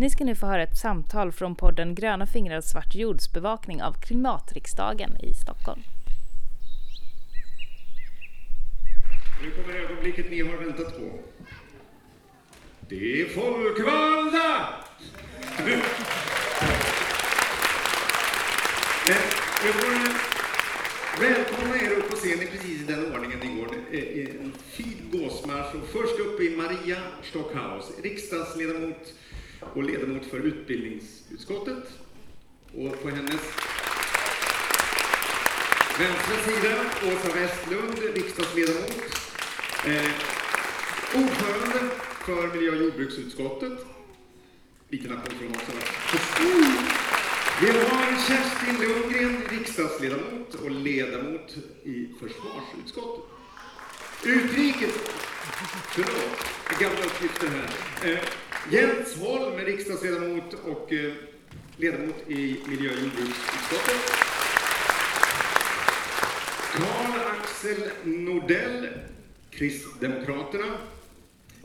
Ni ska nu få höra ett samtal från podden Gröna fingrar svart jordsbevakning av Klimatriksdagen i Stockholm. Nu kommer ögonblicket ni har väntat på. Det är folkvalda! Jag får välkomna er upp på scenen precis i den ordningen ni går. En fin gåsmarsch. Och först upp är Maria Stockhaus, riksdagsledamot och ledamot för utbildningsutskottet. Och på hennes vänstra sida Åsa Westlund, riksdagsledamot. Eh, ordförande för miljö och jordbruksutskottet. Liten applåd från oss Vi har Kerstin Lundgren, riksdagsledamot och ledamot i försvarsutskottet. Utrikes... Förlåt, gamla uppgifter här. Eh, Jens Holm, riksdagsledamot och eh, ledamot i miljö och jordbruksutskottet. Carl-Axel Nordell, Kristdemokraterna.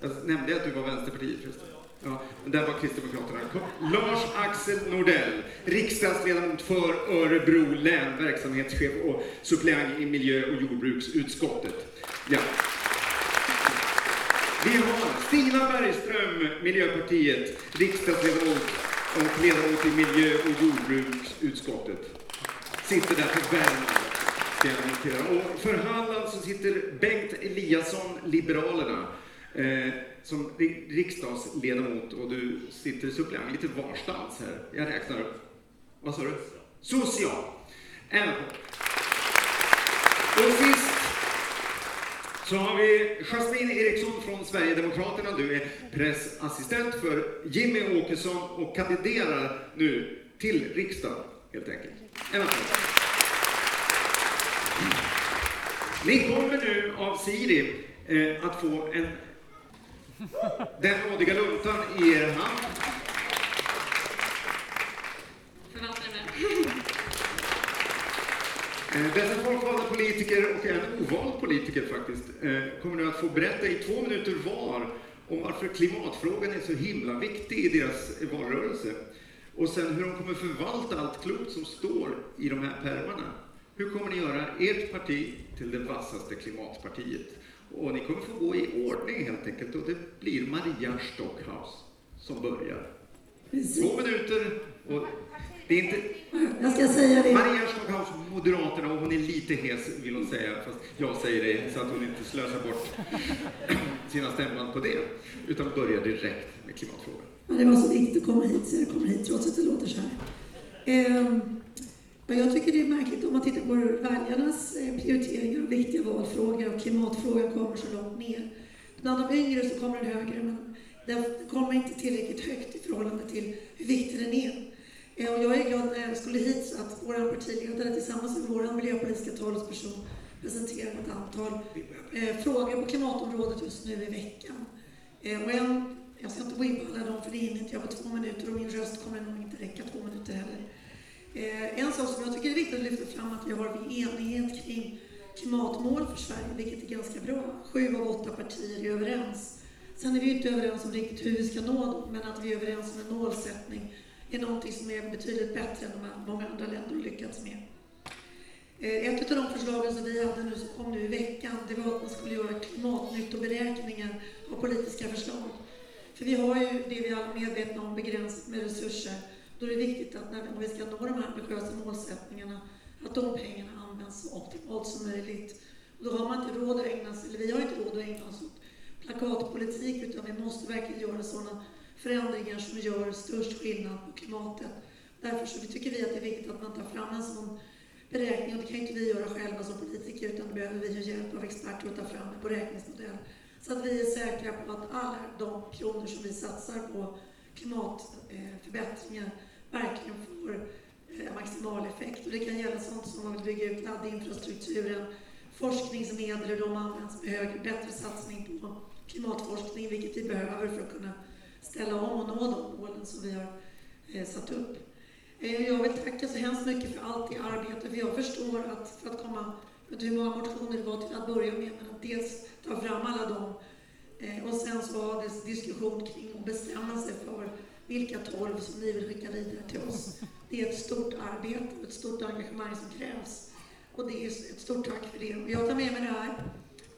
Jag nämnde att du var Vänsterpartiet förresten. Ja, där var Kristdemokraterna. Lars-Axel Nordell, riksdagsledamot för Örebro län, verksamhetschef och suppleant i miljö och jordbruksutskottet. Ja. Vi har Stina Bergström, Miljöpartiet, riksdagsledamot och ledamot i miljö och jordbruksutskottet. Sitter där för Värmland, Och för Halland så sitter Bengt Eliasson, Liberalerna. Eh, som riksdagsledamot och du sitter suppleant lite varstans här. Jag räknar upp. Vad sa du? Social. En. Och så har vi Jasmine Eriksson från Sverigedemokraterna. Du är pressassistent för Jimmy Åkesson och kandiderar nu till riksdagen helt enkelt. En applåd. Ni kommer nu av Siri eh, att få en den nådiga luntan i er hand. Dessa folkvalda politiker och en ovald politiker faktiskt eh, kommer nu att få berätta i två minuter var om varför klimatfrågan är så himla viktig i deras valrörelse. Och sen hur de kommer förvalta allt klokt som står i de här pärmarna. Hur kommer ni göra ert parti till det vassaste klimatpartiet? Och ni kommer få gå i ordning helt enkelt och det blir Maria Stockhaus som börjar. Två minuter och det är inte... Jag ska säga det. Maria Stockhaus, Moderaterna, och hon är lite hes vill hon säga, fast jag säger det så att hon inte slösar bort sina stämband på det, utan börjar direkt med klimatfrågan. Ja, det var så viktigt att komma hit så jag kommer hit trots att det låter så här. Eh, men jag tycker det är märkligt om man tittar på väljarnas eh, prioriteringar och viktiga valfrågor och klimatfrågan kommer så långt ner. Bland de yngre så kommer den högre, men den kommer inte tillräckligt högt i förhållande till hur viktig den är. Eh, och jag är glad när jag skulle hit så att vår partiledare tillsammans med vår miljöpolitiska talesperson presenterar ett antal eh, frågor på klimatområdet just nu i veckan. Eh, och en, jag ska inte gå in på alla dem för det hinner inte jag på två minuter och min röst kommer nog inte räcka två minuter heller. Eh, en sak som jag tycker är viktigt att lyfta fram är att vi har enighet kring klimatmål för Sverige, vilket är ganska bra. Sju av åtta partier är överens. Sen är vi inte överens om riktigt hur vi ska nå dem, men att vi är överens om en målsättning är någonting som är betydligt bättre än vad många andra länder har lyckats med. Eh, ett av de förslagen som vi hade nu, som kom nu i veckan, det var att man skulle göra klimatnyttoberäkningar av politiska förslag. För vi har ju, det vi alla medvetna om, begränsat med resurser då är det viktigt att när vi, om vi ska nå de här ambitiösa målsättningarna, att de pengarna används så optimalt som möjligt. Och då har man inte råd att ägna sig, eller vi har inte råd att ägna oss åt plakatpolitik, utan vi måste verkligen göra sådana förändringar som gör störst skillnad på klimatet. Därför så tycker vi att det är viktigt att man tar fram en sån beräkning, och det kan inte vi göra själva som politiker, utan då behöver vi hjälp av experter att ta fram en beräkningsmodell. Så att vi är säkra på att alla de kronor som vi satsar på klimatförbättringar verkligen får eh, maximal effekt. Och det kan gälla sånt som att bygga ut laddinfrastrukturen, forskningsmedel, hur de används med högre, bättre satsning på klimatforskning, vilket vi behöver för att kunna ställa om och nå de målen som vi har eh, satt upp. Eh, jag vill tacka så hemskt mycket för allt det arbetet, för jag förstår att för att komma, vet hur många motioner det var till att börja med, men att dels ta fram alla dem eh, och sen så var det diskussion kring att bestämma sig för vilka tolv som ni vill skicka vidare till oss. Det är ett stort arbete och ett stort engagemang som krävs. Och det är ett stort tack för det. Och jag tar med mig det här.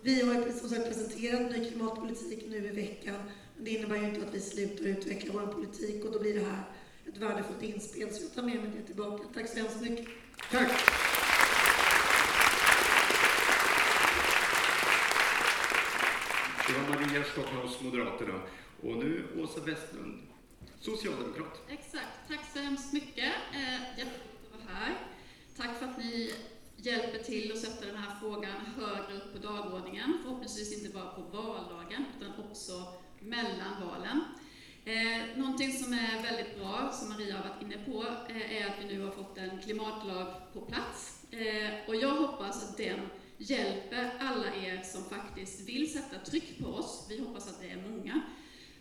Vi har som sagt presenterat ny klimatpolitik nu i veckan. Det innebär ju inte att vi slutar utveckla vår politik och då blir det här ett värdefullt inspel. Så jag tar med mig det tillbaka. Tack så hemskt mycket. Tack! Det var Maria Stockhaus, Moderaterna. Och nu Åsa Westlund, Socialdemokrat. Exakt. Tack så hemskt mycket. Eh, jätteroligt att vara här. Tack för att ni hjälper till att sätta den här frågan högre upp på dagordningen. Förhoppningsvis inte bara på valdagen, utan också mellan valen. Eh, någonting som är väldigt bra, som Maria har varit inne på, eh, är att vi nu har fått en klimatlag på plats. Eh, och jag hoppas att den hjälper alla er som faktiskt vill sätta tryck på oss, vi hoppas att det är många,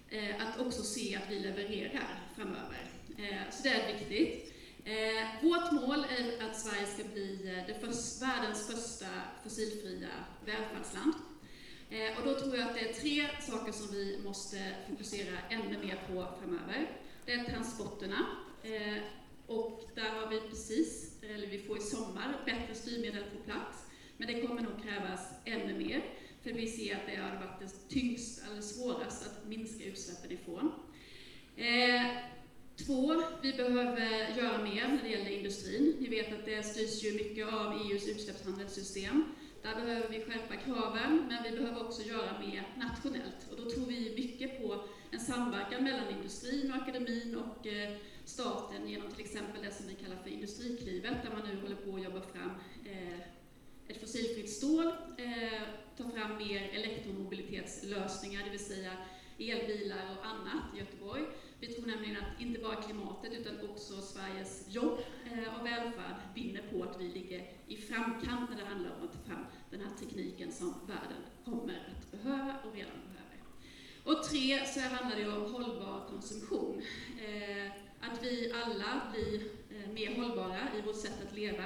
eh, att också se att vi levererar framöver. Eh, så det är viktigt. Eh, vårt mål är att Sverige ska bli eh, det världens första fossilfria välfärdsland. Eh, och då tror jag att det är tre saker som vi måste fokusera ännu mer på framöver. Det är transporterna. Eh, och där har vi precis, eller vi får i sommar, bättre styrmedel på plats. Men det kommer nog krävas ännu mer, för vi ser att det har varit det tyngst, eller svårast, att minska utsläppen ifrån. Eh, två, vi behöver göra mer när det gäller industrin. Vi vet att det styrs ju mycket av EUs utsläppshandelssystem. Där behöver vi skärpa kraven, men vi behöver också göra mer nationellt. Och då tror vi mycket på en samverkan mellan industrin och akademin och eh, staten genom till exempel det som vi kallar för Industriklivet, där man nu håller på att jobba fram eh, ett fossilfritt stål, eh, ta fram mer elektromobilitetslösningar, det vill säga elbilar och annat i Göteborg. Vi tror nämligen att inte bara klimatet utan också Sveriges jobb eh, och välfärd vinner på att vi ligger i framkant när det handlar om att ta fram den här tekniken som världen kommer att behöva och redan behöver. Och tre, så handlar det om hållbar konsumtion. Eh, att vi alla blir eh, mer hållbara i vårt sätt att leva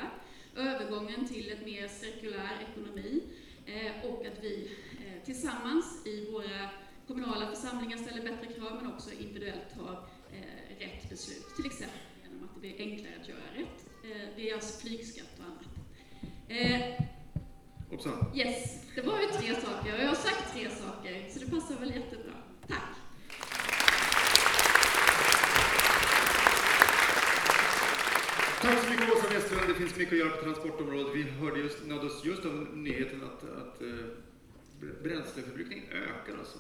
övergången till en mer cirkulär ekonomi och att vi tillsammans i våra kommunala församlingar ställer bättre krav men också individuellt tar eh, rätt beslut, till exempel genom att det blir enklare att göra rätt. Det är alltså flygskatt och annat. Hoppsan. Yes, det var ju tre saker och jag har sagt tre saker så det passar väl jättebra. Tack! Tack så mycket Åsa Westlund. Det finns mycket att göra på transportområdet. Vi hörde just, nåddes just av nyheten att, att uh, bränsleförbrukningen ökar. Alltså.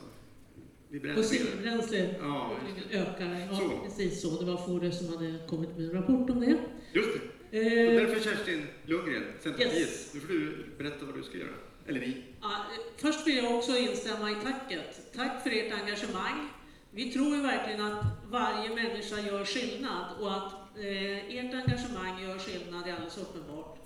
Fossilbränsle ja, ökar. Ja, så. precis så. Det var Fore som hade kommit med en rapport om det. Just det. Eh, därför Kerstin Lundgren, Centerpartiet. Yes. Nu får du berätta vad du ska göra. Eller ni. Ja, först vill jag också instämma i tacket. Tack för ert engagemang. Vi tror ju verkligen att varje människa gör skillnad och att eh, ert engagemang gör skillnad, är alldeles uppenbart.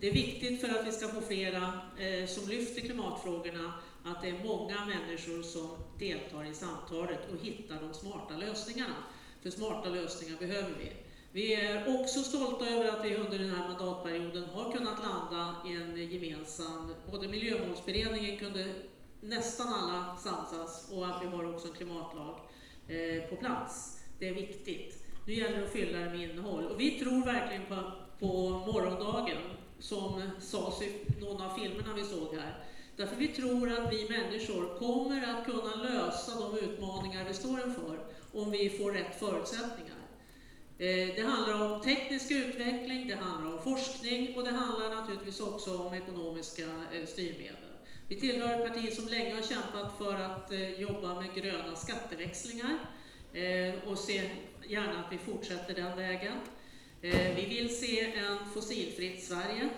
Det är viktigt för att vi ska få flera eh, som lyfter klimatfrågorna, att det är många människor som deltar i samtalet och hittar de smarta lösningarna. För smarta lösningar behöver vi. Vi är också stolta över att vi under den här mandatperioden har kunnat landa i en gemensam, både miljömålsberedningen kunde nästan alla samsas och att vi har också en klimatlag eh, på plats. Det är viktigt. Nu gäller det att fylla det med innehåll. Och vi tror verkligen på, på morgondagen, som sades i någon av filmerna vi såg här. Därför vi tror att vi människor kommer att kunna lösa de utmaningar vi står inför om vi får rätt förutsättningar. Eh, det handlar om teknisk utveckling, det handlar om forskning och det handlar naturligtvis också om ekonomiska eh, styrmedel. Vi tillhör ett parti som länge har kämpat för att eh, jobba med gröna skatteväxlingar och ser gärna att vi fortsätter den vägen. Vi vill se en fossilfritt Sverige.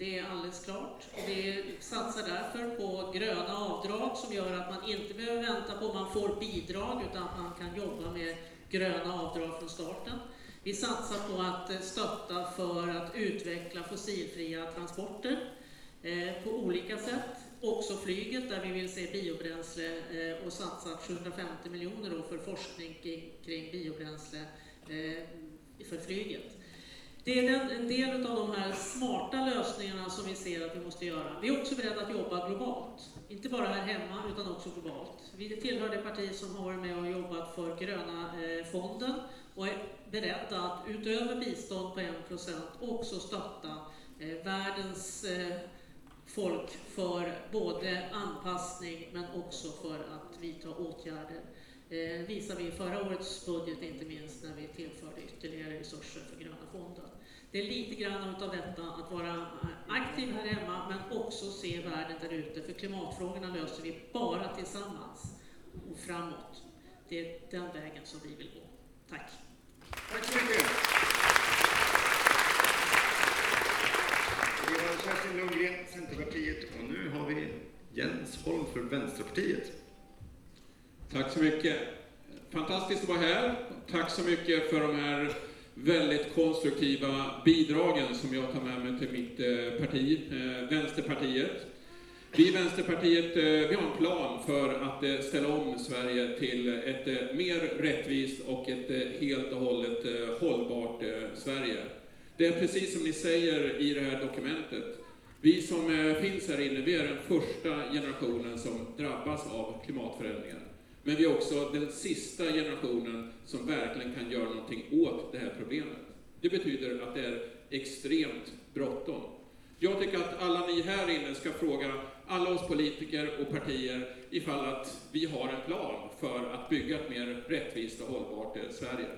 Det är alldeles klart. Vi satsar därför på gröna avdrag som gör att man inte behöver vänta på att man får bidrag utan att man kan jobba med gröna avdrag från starten. Vi satsar på att stötta för att utveckla fossilfria transporter eh, på olika sätt. Också flyget där vi vill se biobränsle eh, och satsat 750 miljoner för forskning kring biobränsle eh, för flyget. Det är den, en del av de här smarta lösningarna som vi ser att vi måste göra. Vi är också beredda att jobba globalt, inte bara här hemma utan också globalt. Vi tillhör det parti som har varit med och jobbat för gröna eh, fonden och är beredda att utöver bistånd på 1 också stötta eh, världens eh, folk för både anpassning men också för att vidta åtgärder. Eh, visar vi i förra årets budget inte minst när vi tillförde ytterligare resurser för gröna fonden. Det är lite grann av detta att vara aktiv här hemma men också se världen där ute för klimatfrågorna löser vi bara tillsammans och framåt. Det är den vägen som vi vill gå. Tack! Tack så mycket! Vi har Kerstin Lundgren, Centerpartiet och nu har vi Jens Holm för Vänsterpartiet. Tack så mycket. Fantastiskt att vara här. Tack så mycket för de här väldigt konstruktiva bidragen som jag tar med mig till mitt eh, parti, eh, Vänsterpartiet. Vi i Vänsterpartiet eh, vi har en plan för att ställa om Sverige till ett mer rättvist och ett helt och hållet hållbart Sverige. Det är precis som ni säger i det här dokumentet. Vi som finns här inne, vi är den första generationen som drabbas av klimatförändringar. Men vi är också den sista generationen som verkligen kan göra någonting åt det här problemet. Det betyder att det är extremt bråttom. Jag tycker att alla ni här inne ska fråga alla oss politiker och partier ifall att vi har en plan för att bygga ett mer rättvist och hållbart eh, Sverige.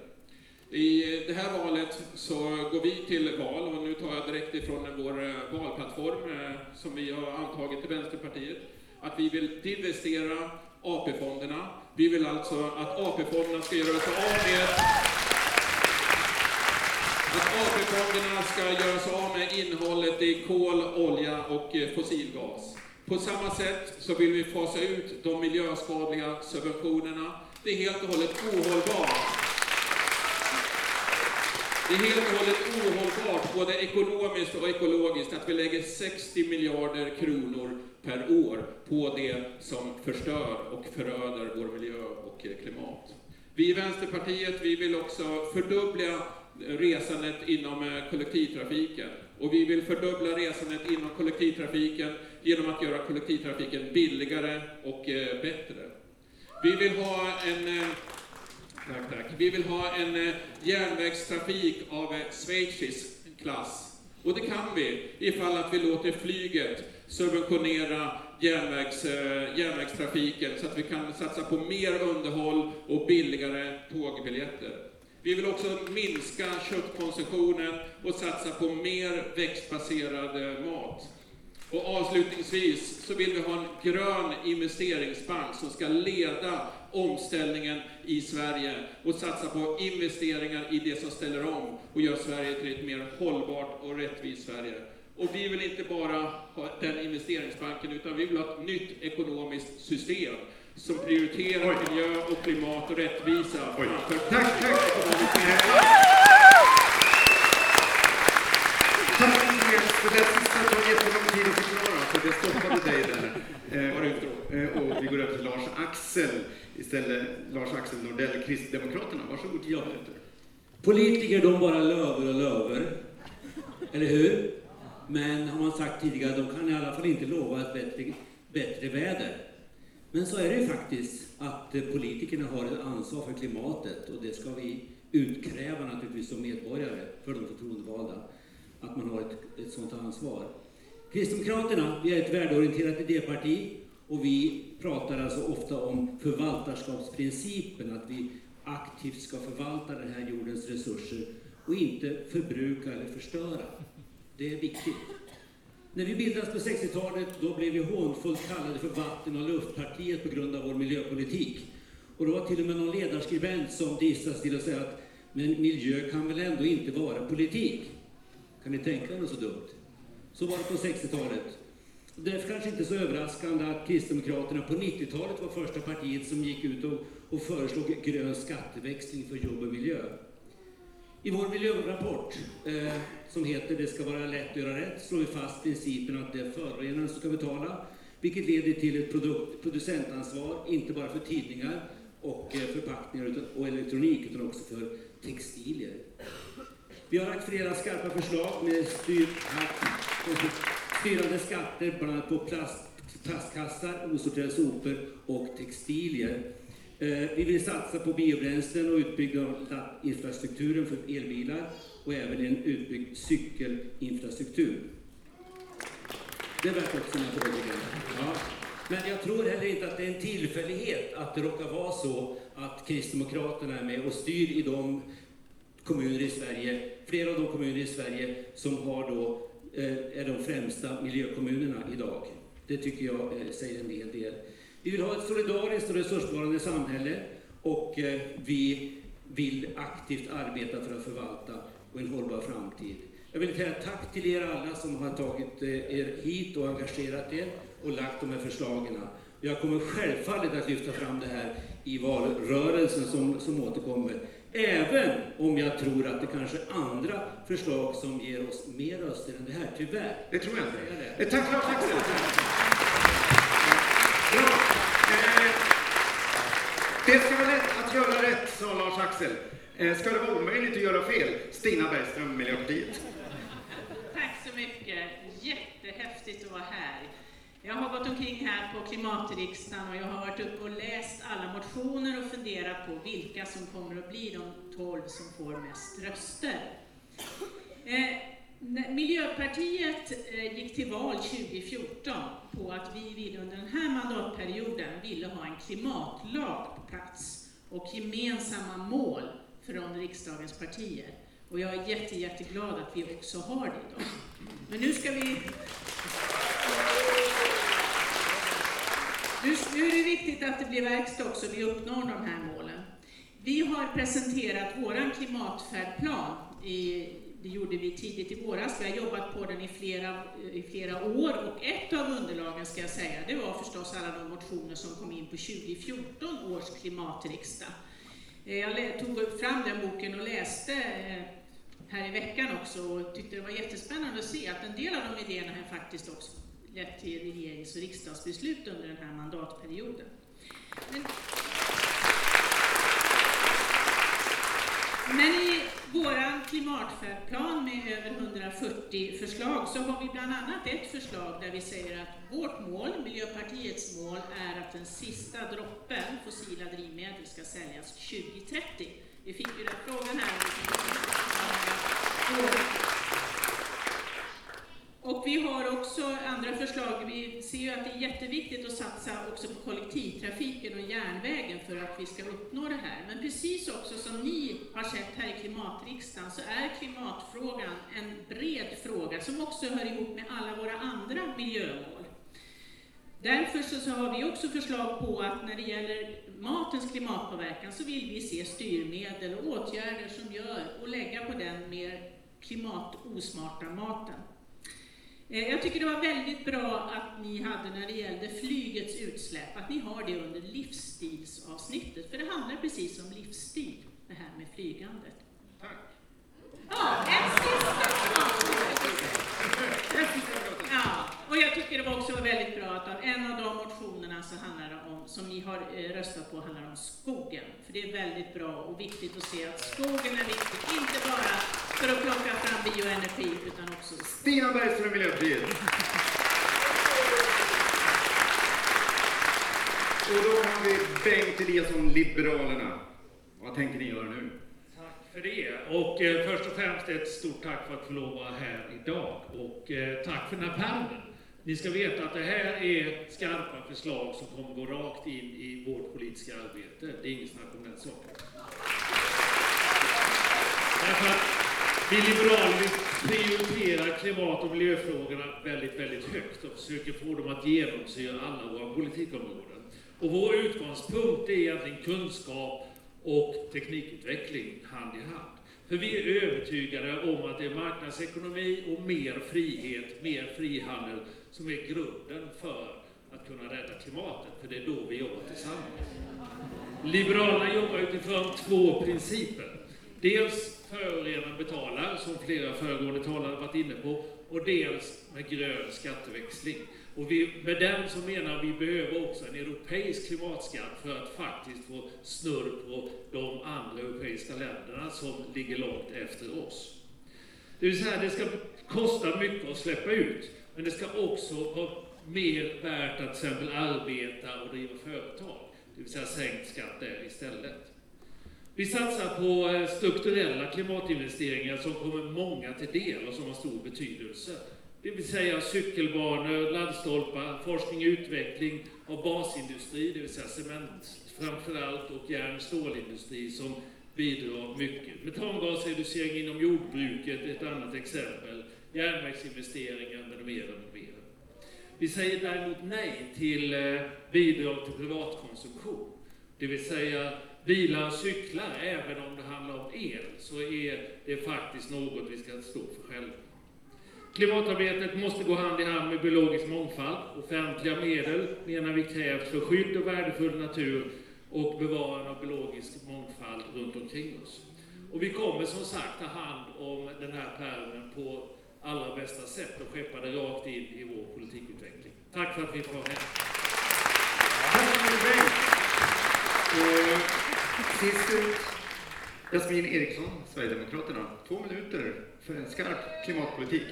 I det här valet så går vi till val, och nu tar jag direkt ifrån vår eh, valplattform eh, som vi har antagit till Vänsterpartiet, att vi vill divestera AP-fonderna. Vi vill alltså att AP-fonderna ska göra sig av med att AP-fonderna ska göra sig av med innehållet i kol, olja och eh, fossilgas. På samma sätt så vill vi fasa ut de miljöskadliga subventionerna. Det är helt och hållet ohållbart. Det är helt och hållet ohållbart, både ekonomiskt och ekologiskt, att vi lägger 60 miljarder kronor per år på det som förstör och föröder vår miljö och eh, klimat. Vi i Vänsterpartiet vi vill också fördubbla resandet inom eh, kollektivtrafiken. Och vi vill fördubbla resandet inom kollektivtrafiken genom att göra kollektivtrafiken billigare och eh, bättre. Vi vill ha en Tack, tack. Vi vill ha en eh, järnvägstrafik av eh, schweizisk klass. Och det kan vi ifall att vi låter flyget subventionera järnvägs, eh, järnvägstrafiken så att vi kan satsa på mer underhåll och billigare tågbiljetter. Vi vill också minska köttkonsumtionen och satsa på mer växtbaserad mat. Och avslutningsvis så vill vi ha en grön investeringsbank som ska leda omställningen i Sverige och satsa på investeringar i det som ställer om och gör Sverige till ett mer hållbart och rättvist Sverige. Och vi vill inte bara ha den investeringsbanken, utan vi vill ha ett nytt ekonomiskt system som prioriterar Oj. miljö och klimat och rättvisa Oj. Tack, tack! Det det sista tar jättelång tid att förklara, så det stoppade dig där. Eh, och, och vi går över till Lars-Axel istället. Lars-Axel Nordell, Kristdemokraterna. Varsågod. Ja. Politiker, de bara löver och löver. Eller hur? Men har man sagt tidigare, de kan i alla fall inte lova ett bättre, bättre väder. Men så är det ju faktiskt att politikerna har ett ansvar för klimatet och det ska vi utkräva naturligtvis som medborgare för de förtroendevalda, att man har ett, ett sådant ansvar. Kristdemokraterna, vi är ett värdeorienterat idéparti och vi pratar alltså ofta om förvaltarskapsprincipen, att vi aktivt ska förvalta den här jordens resurser och inte förbruka eller förstöra. Det är viktigt. När vi bildades på 60-talet då blev vi hånfullt kallade för vatten och luftpartiet på grund av vår miljöpolitik. Och det var till och med någon ledarskribent som dissades till att säga att men miljö kan väl ändå inte vara politik? Kan ni tänka er något så dumt? Så var det på 60-talet. Därför kanske inte så överraskande att Kristdemokraterna på 90-talet var första partiet som gick ut och, och föreslog grön skatteväxling för jobb och miljö. I vår miljörapport eh, som heter Det ska vara lätt att göra rätt slår vi fast principen att det är förorenaren som ska betala, vilket leder till ett produkt, producentansvar, inte bara för tidningar och eh, förpackningar utan, och elektronik, utan också för textilier. Vi har lagt flera skarpa förslag med styr, styrande skatter, bland annat på plast, plastkassar, osorterade sopor och textilier. Eh, vi vill satsa på biobränslen och utbyggnad av infrastrukturen för elbilar och även en utbyggd cykelinfrastruktur. Det är värt också sina frågor. Ja. Men jag tror heller inte att det är en tillfällighet att det råkar vara så att Kristdemokraterna är med och styr i de kommuner i Sverige, flera av de kommuner i Sverige som har då, eh, är de främsta miljökommunerna idag. Det tycker jag eh, säger en hel del. Vi vill ha ett solidariskt och resursbevarande samhälle och eh, vi vill aktivt arbeta för att förvalta och en hållbar framtid. Jag vill säga tack till er alla som har tagit eh, er hit och engagerat er och lagt de här förslagen. Jag kommer självfallet att lyfta fram det här i valrörelsen som, som återkommer. Även om jag tror att det kanske är andra förslag som ger oss mer röster än det här, tyvärr. Det tror jag inte. Tack Lars Axel! Bra. Eh, det ska vara lätt att göra rätt, sa Lars-Axel. Eh, ska det vara omöjligt att göra fel? Stina Bergström, Miljöpartiet. Tack så mycket. Jättehäftigt att vara här. Jag har gått omkring här på klimatriksdagen och jag har varit uppe och läst alla motioner och funderat på vilka som kommer att bli de 12 som får mest röster. Eh, Miljöpartiet eh, gick till val 2014 på att vi vill under den här mandatperioden ville ha en klimatlag på plats och gemensamma mål från riksdagens partier. Och jag är jätte, jätteglad att vi också har det idag. Men nu ska vi... Nu, nu är det viktigt att det blir verkstad också, vi uppnår de här målen. Vi har presenterat vår klimatfärdplan i det gjorde vi tidigt i våras. Vi har jobbat på den i flera, i flera år och ett av underlagen ska jag säga, det var förstås alla de motioner som kom in på 2014 års klimatriksdag. Eh, jag tog fram den boken och läste eh, här i veckan också och tyckte det var jättespännande att se att en del av de idéerna här faktiskt också lett till regerings och riksdagsbeslut under den här mandatperioden. Men, men i vår klimatfärdplan med över 140 förslag så har vi bland annat ett förslag där vi säger att vårt mål, Miljöpartiets mål, är att den sista droppen fossila drivmedel ska säljas 2030. Vi fick ju den frågan här. Och vi har förslag. Vi ser ju att det är jätteviktigt att satsa också på kollektivtrafiken och järnvägen för att vi ska uppnå det här. Men precis också som ni har sett här i klimatriksdagen så är klimatfrågan en bred fråga som också hör ihop med alla våra andra miljömål. Därför så, så har vi också förslag på att när det gäller matens klimatpåverkan så vill vi se styrmedel och åtgärder som gör och lägga på den mer klimatosmarta maten. Eh, jag tycker det var väldigt bra att ni hade när det gällde flygets utsläpp, att ni har det under livsstilsavsnittet, för det handlar precis om livsstil, det här med flygandet. Tack. Ja, en sista Ja, och jag tycker det var också väldigt bra att av en av de motionerna så handlar det om, som ni har eh, röstat på handlar om skogen. För det är väldigt bra och viktigt att se att skogen är viktig, inte bara för att plocka fram bioenergi utan också... Stina Bergström, Miljöpartiet. Och då har vi Bengt Eliasson, Liberalerna. Vad tänker ni göra nu? för det. Och eh, först och främst ett stort tack för att få lov att vara här idag. Och eh, tack för den här pärmen. Ni ska veta att det här är skarpa förslag som kommer gå rakt in i vårt politiska arbete. Det är inget snack om den saken. Därför att vi liberaler prioriterar klimat och miljöfrågorna väldigt, väldigt högt och försöker få dem att genomsyra alla våra politikområden. Och vår utgångspunkt är egentligen kunskap och teknikutveckling hand i hand. För vi är övertygade om att det är marknadsekonomi och mer frihet, mer frihandel som är grunden för att kunna rädda klimatet, för det är då vi jobbar tillsammans. Liberalerna jobbar utifrån två principer. Dels förorenaren betalar, som flera föregående talare varit inne på, och dels med grön skatteväxling. Och vi, med den så menar vi behöver också en europeisk klimatskatt för att faktiskt få snurr på de andra europeiska länderna som ligger långt efter oss. Det vill säga, det ska kosta mycket att släppa ut, men det ska också vara mer värt att till exempel arbeta och driva företag. Det vill säga sänkt skatt där istället. Vi satsar på eh, strukturella klimatinvesteringar som kommer många till del och som har stor betydelse. Det vill säga cykelbanor, laddstolpar, forskning och utveckling av basindustri, det vill säga cement framförallt och järn och stålindustri som bidrar mycket. Metangasreducering inom jordbruket är ett annat exempel. Järnvägsinvesteringar med mera. Vi säger däremot nej till eh, bidrag till privatkonsumtion. Det vill säga bilar och cyklar, även om det handlar om el, så är det faktiskt något vi ska stå för själva. Klimatarbetet måste gå hand i hand med biologisk mångfald. Offentliga medel menar vi krävs för skydd av värdefull natur och bevarande av biologisk mångfald runt omkring oss. Och vi kommer som sagt ta hand om den här pärmen på allra bästa sätt och skeppa det rakt in i vår politikutveckling. Tack för att vi får vara här. Sist ut, Jasmin Eriksson, Sverigedemokraterna. Två minuter för en skarp klimatpolitik.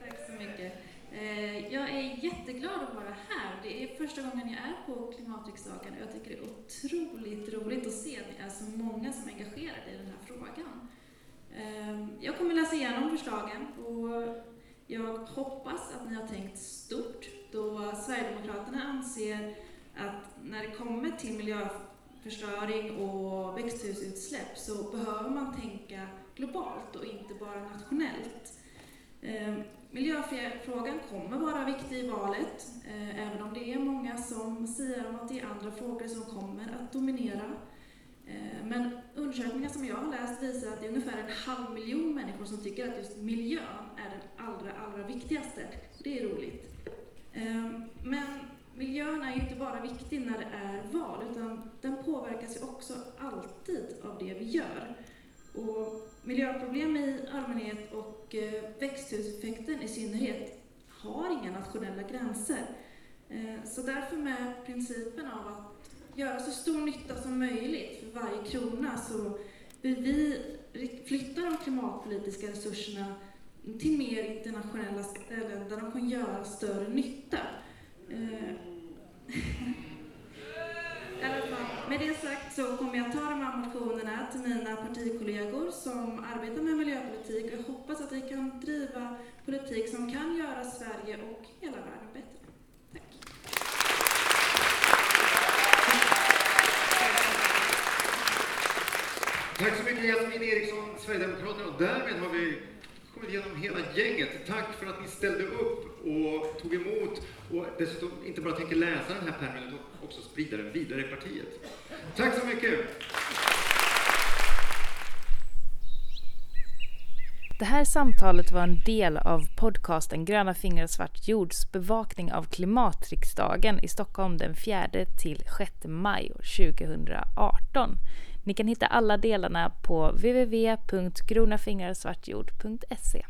Tack så mycket. Eh, Jag är jätteglad att vara här. Det är första gången jag är på klimatriksdagen och jag tycker det är otroligt roligt att se att det är så många som är engagerade i den här frågan. Ehm, jag kommer läsa igenom förslagen och jag hoppas att ni har tänkt stort då Sverigedemokraterna anser att när det kommer till miljöförstöring och växthusutsläpp så behöver man tänka globalt och inte bara nationellt. Ehm, miljöfrågan kommer vara viktig i valet, eh, även om det är många som säger om att det är andra frågor som kommer att dominera. Eh, men undersökningar som jag har läst visar att det är ungefär en halv miljon människor som tycker att just miljön är den allra, allra viktigaste. Det är roligt. Eh, men miljön är ju inte bara viktig när det är val, utan den påverkas ju också alltid av det vi gör. Och miljöproblem i allmänhet och eh, växthuseffekten i synnerhet har inga nationella gränser. Så därför med principen av att göra så stor nytta som möjligt för varje krona så vill vi flytta de klimatpolitiska resurserna till mer internationella ställen där de kan göra större nytta. Eh, med det sagt så kommer jag ta de här motionerna till mina partikollegor som arbetar med miljöpolitik och jag hoppas att vi kan driva politik som kan göra Sverige och hela världen bättre. Tack. Tack så mycket Jasmin Eriksson, Sverigedemokraterna. Och därmed har vi kommit igenom hela gänget. Tack för att ni ställde upp och tog emot och dessutom inte bara tänker läsa den här pärmen utan också sprida den vidare i partiet. Tack så mycket! Det här samtalet var en del av podcasten Gröna fingrar svart jords bevakning av klimatriksdagen i Stockholm den 4 till 6 maj 2018. Ni kan hitta alla delarna på www.gronafingrarsvartjord.se.